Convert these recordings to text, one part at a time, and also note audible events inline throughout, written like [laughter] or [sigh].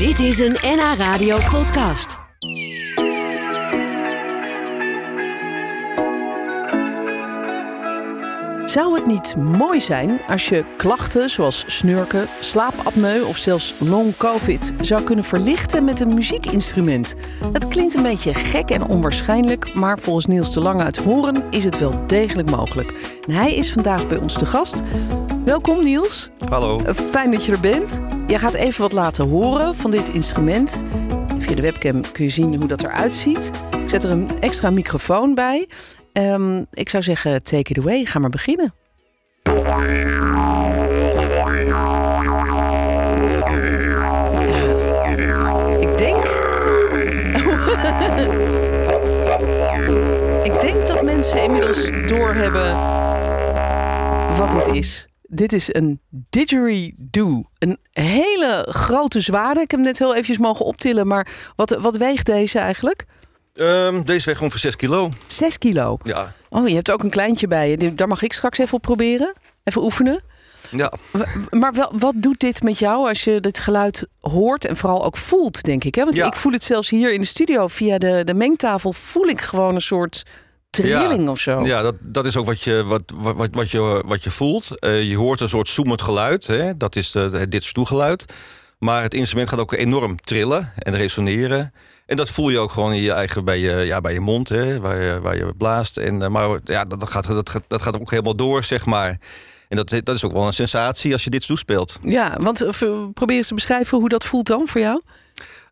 Dit is een NH Radio podcast. Zou het niet mooi zijn als je klachten zoals snurken, slaapapneu of zelfs long covid zou kunnen verlichten met een muziekinstrument? Het klinkt een beetje gek en onwaarschijnlijk, maar volgens Niels de Lange uit Horen is het wel degelijk mogelijk. En hij is vandaag bij ons te gast. Welkom Niels. Hallo. Fijn dat je er bent. Jij gaat even wat laten horen van dit instrument. Via de webcam kun je zien hoe dat eruit ziet. Ik zet er een extra microfoon bij. Ehm, ik zou zeggen, take it away. Ga maar beginnen. Ik denk. [laughs] ik denk dat mensen inmiddels doorhebben wat dit is. Dit is een didgeridoo. Een hele grote zware. Ik heb hem net heel eventjes mogen optillen. Maar wat, wat weegt deze eigenlijk? Ehm, deze weegt ongeveer 6 kilo. 6 kilo. Ja. Oh, je hebt ook een kleintje bij je. Daar mag ik straks even op proberen. Even oefenen. ja. Maar wel, wat doet dit met jou als je dit geluid hoort en vooral ook voelt, denk ik? Hè? Want Ja. ik voel het zelfs hier in de studio via de, de mengtafel. Voel ik gewoon een soort trilling of zo. Ja, dat, dat is ook wat je, wat, wat, wat je, wat je voelt. Eh, je hoort een soort zoemend geluid. Hè? Dat is de, de, dit stoelgeluid. Maar het instrument gaat ook enorm trillen en resoneren. En dat voel je ook gewoon in je eigen, bij je, ja, bij je mond, hè? Waar, je, waar je blaast. En, eh, maar ja, dat, gaat, dat, gaat, dat gaat ook helemaal door, zeg maar. En dat, dat is ook wel een sensatie als je dit toespeelt. Ja, want eh, probeer eens te beschrijven hoe dat voelt dan voor jou.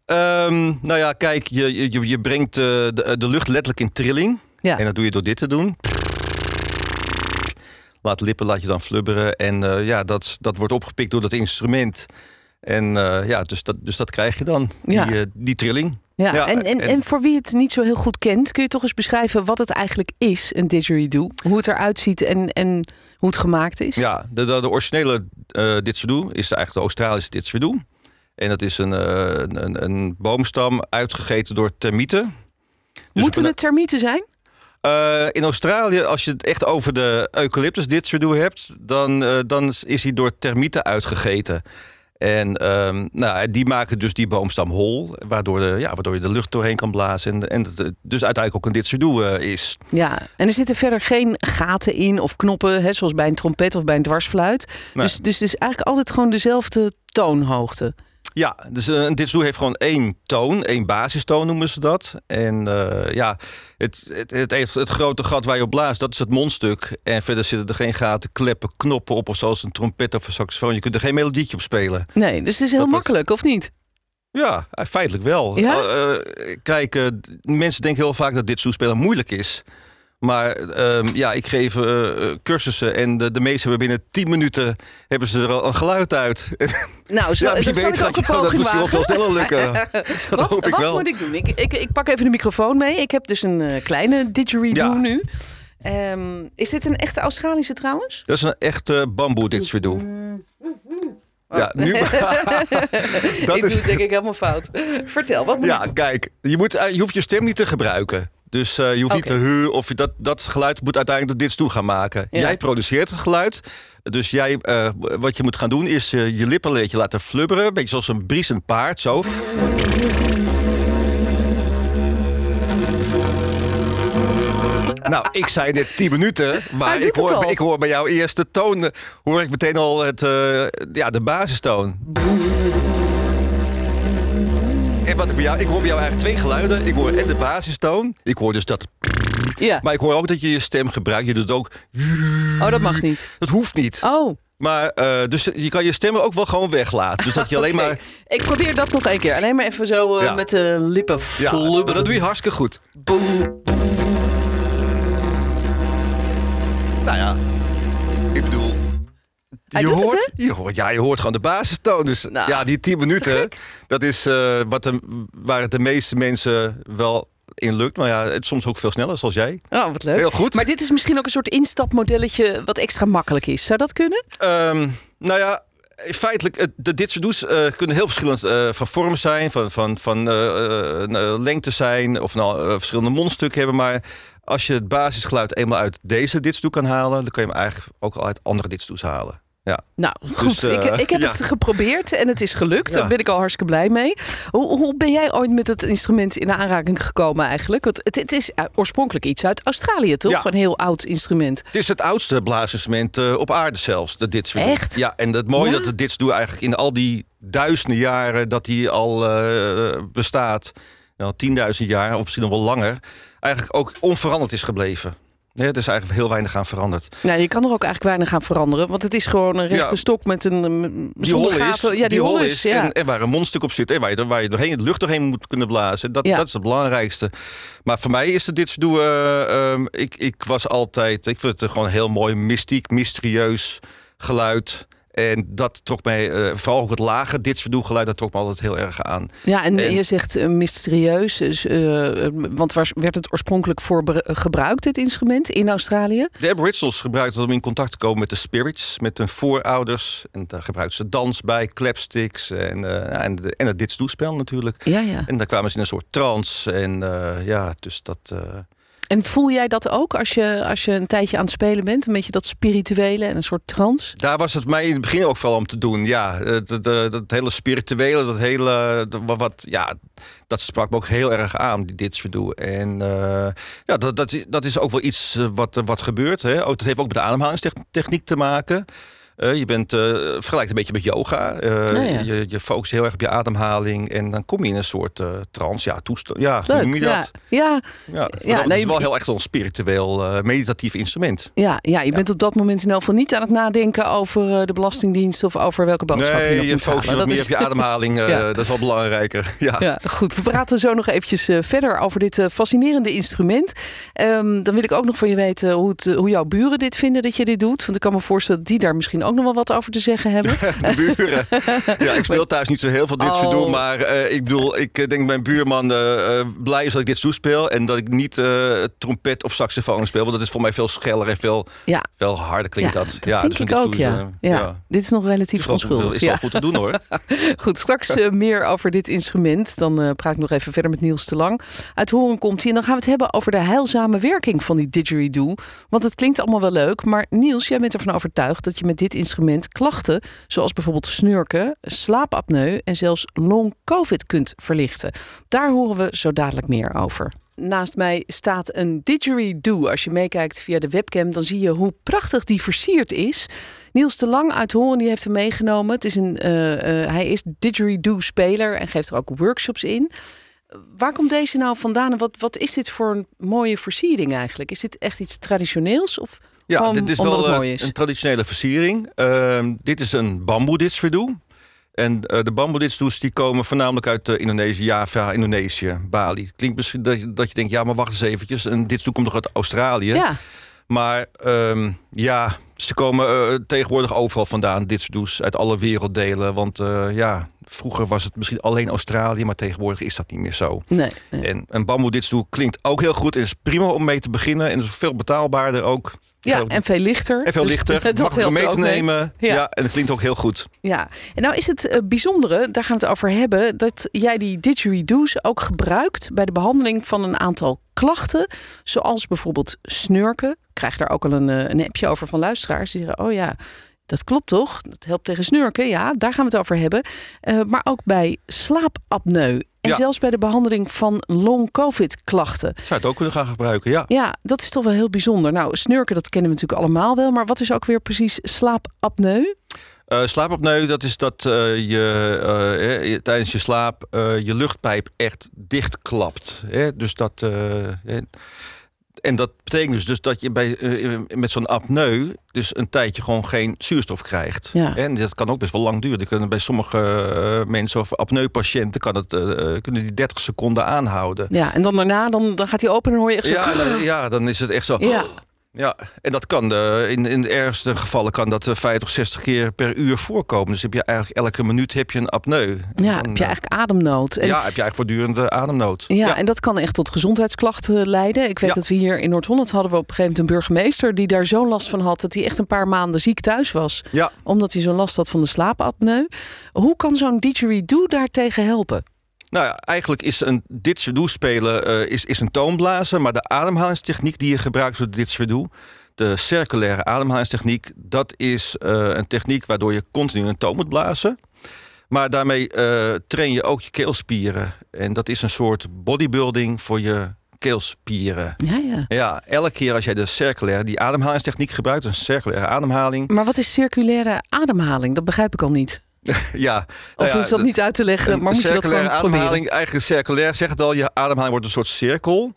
Ehm, nou ja, kijk, je, je, je brengt de, de lucht letterlijk in trilling. Ja. En dat doe je door dit te doen. Laat lippen, laat je dan flubberen. En eh, ja, dat, dat wordt opgepikt door dat instrument. En eh, ja, dus dat, dus dat krijg je dan, Ja. die, eh, die trilling. Ja, Ja, en, en, en- en voor wie het niet zo heel goed kent, kun je toch eens beschrijven wat het eigenlijk is, een didgeridoo? Hoe het eruit ziet en, en hoe het gemaakt is? Ja, de, de, de originele uh, didgeridoo is eigenlijk de Australische didgeridoo. En dat is een, een, een boomstam uitgegeten door termieten. Dus Moeten het termieten zijn? Eh, in Australië, als je het echt over de eucalyptus didgeridoo hebt, dan, eh, dan is hij door termieten uitgegeten. En ehm, nou, die maken dus die boomstam hol, waardoor, de, ja, waardoor je de lucht doorheen kan blazen. En, en het dus uiteindelijk ook een didgeridoo eh, is. Ja, en er zitten verder geen gaten in of knoppen, hè, zoals bij een trompet of bij een dwarsfluit. Nee. Dus, dus het is eigenlijk altijd gewoon dezelfde toonhoogte. Ja, dus eh, een didgeridoo heeft gewoon één toon, één basistoon noemen ze dat. En eh, ja, het, het, het, heeft het grote gat waar je op blaast, dat is het mondstuk. En verder zitten er geen gaten, kleppen, knoppen op, of zoals een trompet of een saxofoon. Je kunt er geen melodietje op spelen. Nee, dus het is heel Dat wordt- makkelijk, of niet? Ja, eh, feitelijk wel. Ja? Eh, eh, kijk, eh, mensen denken heel vaak dat dit toespelen moeilijk is. Maar ehm, ja, ik geef eh, cursussen en de, de meesten hebben binnen 10 minuten hebben ze er al een geluid uit. [laughs] Nou, zo, ja, dat weet ik ook een [laughs] dat misschien wel sneller lukken. [laughs] dat Wat, hoop ik wat wel. moet ik doen? Ik, ik, ik pak even de microfoon mee. Ik heb dus een eh, kleine didgeridoo Ja. nu. Ehm, is dit een echte Australische trouwens? Dat is een echte bamboe didgeridoo. Ja, nu... dat ik doe is, het denk ik helemaal fout. Vertel, wat moet ja, ik kijk, je, moet, eh, je hoeft je stem niet te gebruiken. Dus eh, je hoeft niet te hu of je dat, dat geluid moet uiteindelijk de dit toe gaan maken. Ja. Jij produceert het geluid. Dus jij, eh, wat je moet gaan doen is eh, je lippen een beetje laten flubberen. Een beetje zoals een briesend paard, zo. Nou, ik zei net 10 minuten, maar ik hoor, ik hoor bij jouw eerste toon hoor ik meteen al het, ja, de basistoon. En wat ik bij jou, ik hoor bij jou eigenlijk twee geluiden. Ik hoor en de basistoon. Ik hoor dus dat. Ja. Maar ik hoor ook dat je je stem gebruikt. Je doet ook. Oh, dat mag niet. Dat hoeft niet. Oh, Maar eh, dus je kan je stemmen ook wel gewoon weglaten. Dus dat je alleen [laughs] maar. Ik probeer dat nog een keer. Alleen maar even zo eh, Ja. met de lippen Ja, flubberen. dat doe je hartstikke goed. Nou ja. Hij je, het, hoort, je, hoort, ja, je hoort gewoon de basistoon. Dus Nou, ja, die 10 minuten, dat is eh, wat de, waar het de meeste mensen wel in lukt. Maar ja, het soms ook veel sneller, zoals jij. Oh, wat leuk. Heel goed. Maar dit is misschien ook een soort instapmodelletje wat extra makkelijk is. Zou dat kunnen? Ehm, nou ja, feitelijk, de didgeridoos eh kunnen heel verschillend eh, van vorm zijn, van, van, van lengte zijn, of nou verschillende mondstukken hebben. Maar als je het basisgeluid eenmaal uit deze didgeridoo kan halen, dan kan je hem eigenlijk ook al uit andere didgeridoos halen. Ja. Nou, goed. Dus, ik, eh, ik heb ja. het geprobeerd en het is gelukt. Ja. Daar ben ik al hartstikke blij mee. Hoe, hoe ben jij ooit met het instrument in aanraking gekomen eigenlijk? Want het, het is eh, oorspronkelijk iets uit Australië, toch? Ja. Een heel oud instrument. Het is het oudste blaasinstrument eh, op aarde zelfs, de ditsverdoe. Echt? Ja, en het mooie dat de ditsdoe eigenlijk in al die duizenden jaren dat die al bestaat, nou, 10.000 jaar of misschien nog wel langer, eigenlijk ook onveranderd is gebleven. Nee, het is eigenlijk heel weinig aan veranderd. Nou, je kan er ook eigenlijk weinig aan veranderen. Want het is gewoon een rechte Ja. stok met een... um, Die hol is. Ja, die, hol is. Ja. en, en waar een mondstuk op zit en waar je, waar je doorheen, de lucht doorheen moet kunnen blazen. Dat, Ja. dat is het belangrijkste. Maar voor mij is het dit doe. ik, ik was altijd, ik vind het gewoon heel mooi, mystiek, mysterieus geluid. En dat trok mij, eh, vooral ook het lage ditsverdoe geluid, dat trok me altijd heel erg aan. Ja, en, En- je zegt eh, mysterieus. Dus, eh, want waar werd het oorspronkelijk voor gebruikt, dit instrument, in Australië? De Aboriginals gebruikten het om in contact te komen met de spirits, met hun voorouders. En daar gebruikten ze dans bij, clapsticks en, en, de- en het ditsdoespel natuurlijk. Ja, ja. En daar kwamen ze in een soort trance. En ja, dus dat. Eh, En voel jij dat ook als je, als je een tijdje aan het spelen bent? Een beetje dat spirituele en een soort trance? Daar was het mij in het begin ook vooral om te doen. Ja, het, het- het hele spirituele, dat hele. dat Wat, ja, dat sprak me ook heel erg aan, die ditsverdoe. En eh, ja, dat, dat, dat is ook wel iets eh, wat, eh, wat gebeurt. Hè. Dat heeft ook met de ademhalingstechniek te maken. Eh, je bent uh, vergelijkt een beetje met yoga. Eh, ja. Je, je focust heel erg op je ademhaling. En dan kom je in een soort trance. Ja, toestand. Ja, Leuk. noem je dat? ja, Ja, Ja, ja, dat nee, is wel heel echt een spiritueel, meditatief instrument. ja, ja, je bent op dat moment in elk geval niet aan het nadenken over de Belastingdienst of over welke boodschap Nee, je moet focust je halen. wat meer is- op je ademhaling. [laughs] Dat is wel belangrijker. [laughs] Ja. Ja, goed. We praten zo nog eventjes verder over dit fascinerende instrument. Ehm, dan wil ik ook nog van je weten hoe, het, hoe jouw buren dit vinden dat je dit doet. Want ik kan me voorstellen dat die daar misschien ook nog wel wat over te zeggen hebben. [laughs] De buren. Ja, ik speel thuis niet zo heel veel dit soort Oh. doen. Maar eh, ik bedoel, ik eh, denk mijn buurman eh, blij is dat ik dit toespeel. En dat ik niet trompet of saxofoon speel. Want dat is voor mij veel scheller en veel, Ja, veel harder klinkt ja, dat. dat ja, denk dus ik dit ook, ja. ja. Dit is nog relatief goed- onschuldig. is Ja. wel goed te doen hoor. [laughs] Goed, straks meer over dit instrument. Dan praat ik nog even verder met Niels te lang. Uit Horen komt hij. En dan gaan we het hebben over de heilzame werking van die didgeridoo. Want het klinkt allemaal wel leuk. Maar Niels, jij bent ervan overtuigd dat je met dit instrument klachten... zoals bijvoorbeeld snurken, slaapapneu en zelfs long-covid kunt verlichten. Daar horen we zo dadelijk meer over. Naast mij staat een didgeridoo. Als je meekijkt via de webcam, dan zie je hoe prachtig die versierd is. Niels de Lang uit Horen die heeft hem meegenomen. Het is een, eh, eh, hij is didgeridoo-speler en geeft er ook workshops in. Waar komt deze nou vandaan en wat, wat is dit voor een mooie versiering eigenlijk? Is dit echt iets traditioneels? Of Ja, dit is wel eh, is? een traditionele versiering. Ehm, dit is een bamboeditsverdoe. En eh, de bamboeditsdoes die komen voornamelijk uit eh, Indonesië, Java, Indonesië, Bali. Klinkt misschien dat je, dat je denkt, ja, maar wacht eens eventjes. Een ditstoe komt toch uit Australië? Ja, Maar ehm, ja, ze komen tegenwoordig overal vandaan, ditsdoes, uit alle werelddelen. Want ja, vroeger was het misschien alleen Australië, maar tegenwoordig is dat niet meer zo. nee. nee. En een bamboeditsdoe klinkt ook heel goed en is prima om mee te beginnen. En is veel betaalbaarder ook. Ja, en veel lichter. en veel Dus lichter, [laughs] dat makkelijk mee te ook mee. nemen. Ja. Ja. en het klinkt ook heel goed. Ja, en nou is het eh, bijzondere, daar gaan we het over hebben, dat jij die didgeridoos ook gebruikt bij de behandeling van een aantal klachten, zoals bijvoorbeeld snurken. Ik krijg daar ook al een, eh, een appje over van luisteraars die zeggen, oh ja, dat klopt toch? Dat helpt tegen snurken, ja, daar gaan we het over hebben. Eh, maar ook bij slaapapneu en Ja. zelfs bij de behandeling van long-covid klachten. Zou je het ook kunnen gaan gebruiken, ja. Ja, dat is toch wel heel bijzonder. Nou, snurken, dat kennen we natuurlijk allemaal wel, maar wat is ook weer precies slaapapneu? Eh slaapapneu, dat is dat eh, je tijdens je slaap je luchtpijp echt dichtklapt. Hè? Dus dat. Eh, en dat betekent dus, dus dat je bij, eh, met zo'n apneu dus een tijdje gewoon geen zuurstof krijgt. Ja. En dat kan ook best wel lang duren. Die kunnen bij sommige eh, mensen of apneupatiënten kan het, eh, kunnen die 30 seconden aanhouden. Ja, en dan daarna, dan, dan gaat hij open en hoor je echt zo... Ja, dan, ja, dan is het echt zo. Ja. Ja, en dat kan eh, in, in de ergste gevallen kan dat eh, 50, 60 keer per uur voorkomen. Dus heb je eigenlijk elke minuut heb je een apneu. Ja, dan, heb je eh, eigenlijk ademnood. En, ja, heb je eigenlijk voortdurende ademnood. ja, en dat kan echt tot gezondheidsklachten leiden. Ik weet Ja. dat we hier in Noord-Holland hadden we op een gegeven moment een burgemeester die daar zo'n last van had dat hij echt een paar maanden ziek thuis was. ja. Omdat hij zo'n last had van de slaapapneu. Hoe kan zo'n didgeridoo daartegen helpen? Nou ja, eigenlijk is een didgeridoo spelen eh, is, is een toonblazen, maar de ademhalingstechniek die je gebruikt voor didgeridoo, de circulaire ademhalingstechniek. Dat is eh, een techniek waardoor je continu een toon moet blazen. Maar daarmee eh, train je ook je keelspieren. En dat is een soort bodybuilding voor je keelspieren. Ja, ja. Ja, elke keer als jij de circulaire, die ademhalingstechniek gebruikt, een circulaire ademhaling. Maar wat is circulaire ademhaling? Dat begrijp ik al niet. [laughs] Ja, Of nou ja, is dat niet uit te leggen? Maar moet je dat gewoon proberen? ademhaling, eigenlijk circulair, zeg het al, je ademhaling wordt een soort cirkel.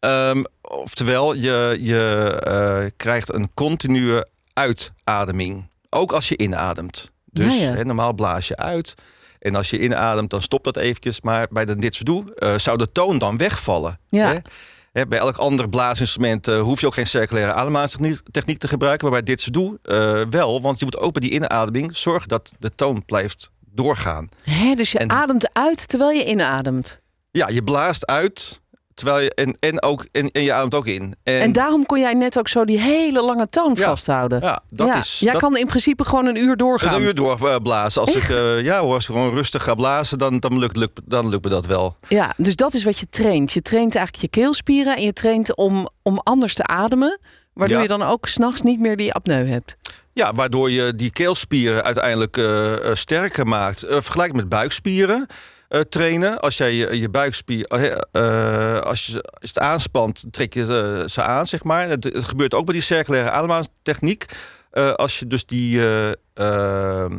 Ehm, oftewel, je, je eh, krijgt een continue uitademing. Ook als je inademt. Dus Ja, ja. hè, normaal blaas je uit. En als je inademt, dan stopt dat eventjes. Maar bij de dit doe eh, zou de toon dan wegvallen. Ja. Hè? Hè, bij elk ander blaasinstrument eh, hoef je ook geen circulaire ademhalingstechniek techniek te gebruiken. Maar bij dit doe wel. Want je moet ook bij die inademing zorgen dat de toon blijft doorgaan. Hè, dus je En- ademt uit terwijl je inademt. Ja, je blaast uit. Terwijl je, en, en, ook, en, en je ademt ook in. En, En daarom kon jij net ook zo die hele lange toon Ja, vasthouden. ja, dat Ja, is. Jij dat, kan in principe gewoon een uur doorgaan. een uur doorblazen. Als ik, eh, ja, hoor, als ik gewoon rustig ga blazen, dan, dan, lukt, lukt, dan lukt me dat wel. Ja, dus dat is wat je traint. Je traint eigenlijk je keelspieren en je traint om, om anders te ademen. Waardoor Ja. je dan ook s'nachts niet meer die apneu hebt. Ja, waardoor je die keelspieren uiteindelijk eh, sterker maakt. Eh vergelijk met buikspieren eh, trainen. Als jij je, je buikspier, eh, eh, als, je, als het aanspant, trek je ze aan, zeg maar. Het, het gebeurt ook bij die circulaire ademhalingstechniek. Als je dus die eh eh,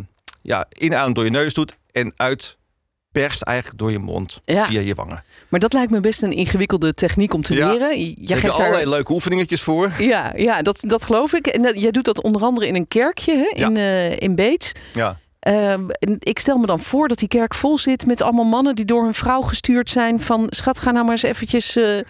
ja, inademt door je neus doet en uitperst eigenlijk door je mond Ja. via je wangen. Maar dat lijkt me best een ingewikkelde techniek om te Ja. leren. Je heb geeft allerlei leuke oefeningetjes voor. Ja, ja dat, dat geloof ik. En dat, jij doet dat onder andere in een kerkje hè? Ja. in, eh in Beets. Ja. En ik stel me dan voor dat die kerk vol zit met allemaal mannen die door hun vrouw gestuurd zijn van schat, ga nou maar eens eventjes eh [laughs]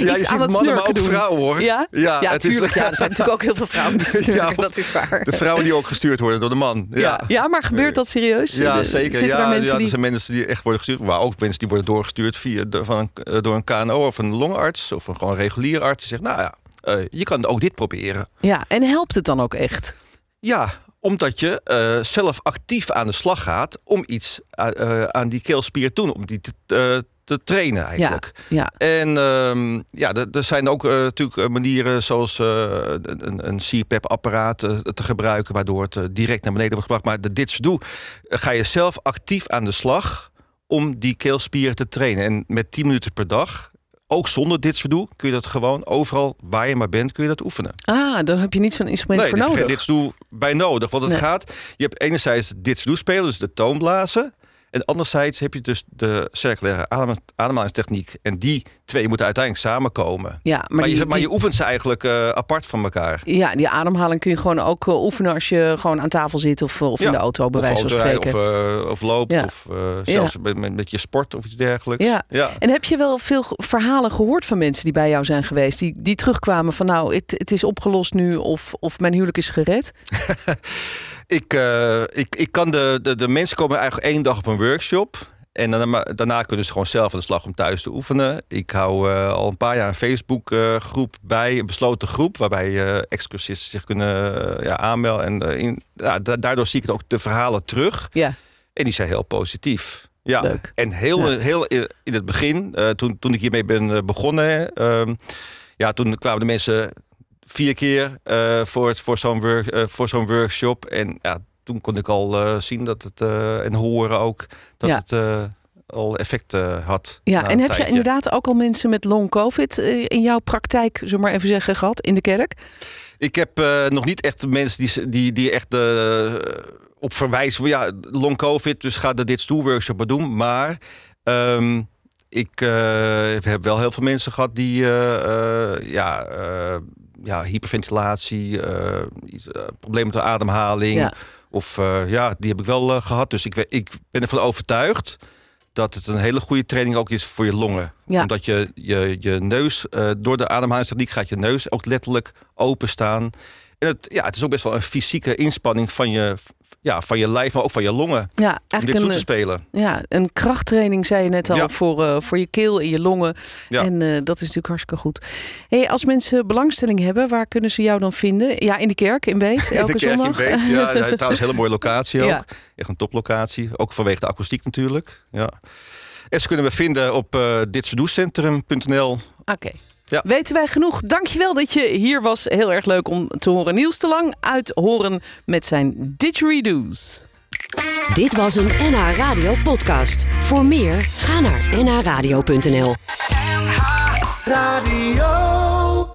Ja, iets je aan het mannen, maar ook doen. vrouwen hoor. Ja, ja, het is- tuurlijk. Ja, er zijn [laughs] natuurlijk ook heel veel vrouwen die snurken, Ja, dat is waar. De vrouwen die ook gestuurd worden door de man. ja. ja, maar gebeurt dat serieus? Ja, zeker. Zitten Ja, daar mensen ja, die... er zijn mensen die echt worden gestuurd. Maar ook mensen die worden doorgestuurd via van een, eh, door een KNO of een longarts. Of een gewoon regulier arts. Die zegt, nou ja, eh, je kan ook dit proberen. Ja, en helpt het dan ook echt? Ja, omdat je eh, zelf actief aan de slag gaat om iets eh, eh, aan die keelspier te doen. Om die te, te trainen eigenlijk. Ja, En ehm, ja, er zijn ook natuurlijk manieren zoals een, een CPAP-apparaat te gebruiken, waardoor het direct naar beneden wordt gebracht. Maar de dit doe, ga je zelf actief aan de slag om die keelspieren te trainen. En met 10 minuten per dag, ook zonder dit doe, kun je dat gewoon overal waar je maar bent, kun je dat oefenen. Ah, dan heb je niet zo'n instrument Nee, voor nodig. geen dit doe bij nodig. Want het Nee. gaat, je hebt enerzijds dit doe spelen, dus de toon blazen. En anderzijds heb je dus de circulaire adem- ademhalingstechniek. En die twee moeten uiteindelijk samenkomen. Ja, maar, Maar, die, je, maar die- je oefent ze eigenlijk eh, apart van elkaar. ja, die ademhaling kun je gewoon ook eh, oefenen als je gewoon aan tafel zit of, of in de auto, bij of wijze van spreken. Of, eh, of loopt, Ja. of eh, zelfs met, met, met je sport of iets dergelijks. Ja. ja. En heb je wel veel verhalen gehoord van mensen die bij jou zijn geweest, die, die terugkwamen van nou, het, het is opgelost nu of, of mijn huwelijk is gered? [laughs] Ik, eh, ik, ik kan de, de, de mensen komen eigenlijk één dag op een workshop. En daarna, daarna kunnen ze gewoon zelf aan de slag om thuis te oefenen. Ik hou eh, al een paar jaar een Facebook eh, groep bij, een besloten groep, waarbij eh excursisten zich kunnen ja, aanmelden. En in, ja, da- daardoor zie ik ook de verhalen terug. Ja, En die zijn heel positief. Ja, Leuk. en heel, Ja. heel in het begin, toen, toen ik hiermee ben begonnen, ehm, ja, toen kwamen de mensen vier keer eh, voor, het, voor zo'n work, eh, voor zo'n workshop. En ja, toen kon ik al eh, zien dat het, en horen ook, dat Ja. het al effect had. ja. en heb je inderdaad ook al mensen met long covid in jouw praktijk, zullen we maar even zeggen, gehad in de kerk? Ik heb nog niet echt mensen die, die, die echt op verwijzen van ja, long covid, dus ga de dit stoel workshop maar doen. Maar ehm, ik heb wel heel veel mensen gehad die ja, ja, hyperventilatie, eh, iets, eh, problemen met de ademhaling. Ja. Of eh, ja, die heb ik wel eh, gehad. Dus ik, ik ben ervan overtuigd dat het een hele goede training ook is voor je longen. Ja. Omdat je, je, je neus, door de ademhalingstechniek gaat je neus ook letterlijk openstaan. En het, ja, het is ook best wel een fysieke inspanning van je, ja, van je lijf, maar ook van je longen. Ja, Om dit een, te spelen. ja, een krachttraining, zei je net al, Ja. voor, eh, voor je keel en je longen. Ja. En eh, dat is natuurlijk hartstikke goed. Hey, als mensen belangstelling hebben, waar kunnen ze jou dan vinden? Ja, in de kerk in Beets, [laughs] elke de kerk zondag. in Beets. Ja, [laughs] ja, trouwens een hele mooie locatie ook. Ja. Echt een toplocatie. Ook vanwege de akoestiek natuurlijk. Ja. En ze kunnen we vinden op uh. Oké. Ja. Weten wij genoeg. Dankjewel dat je hier was. Heel erg leuk om te horen. Niels te lang uit Horen met zijn didgeridoos. Dit was een NH Radio podcast. Voor meer, ga naar nhradio.nl. Radio.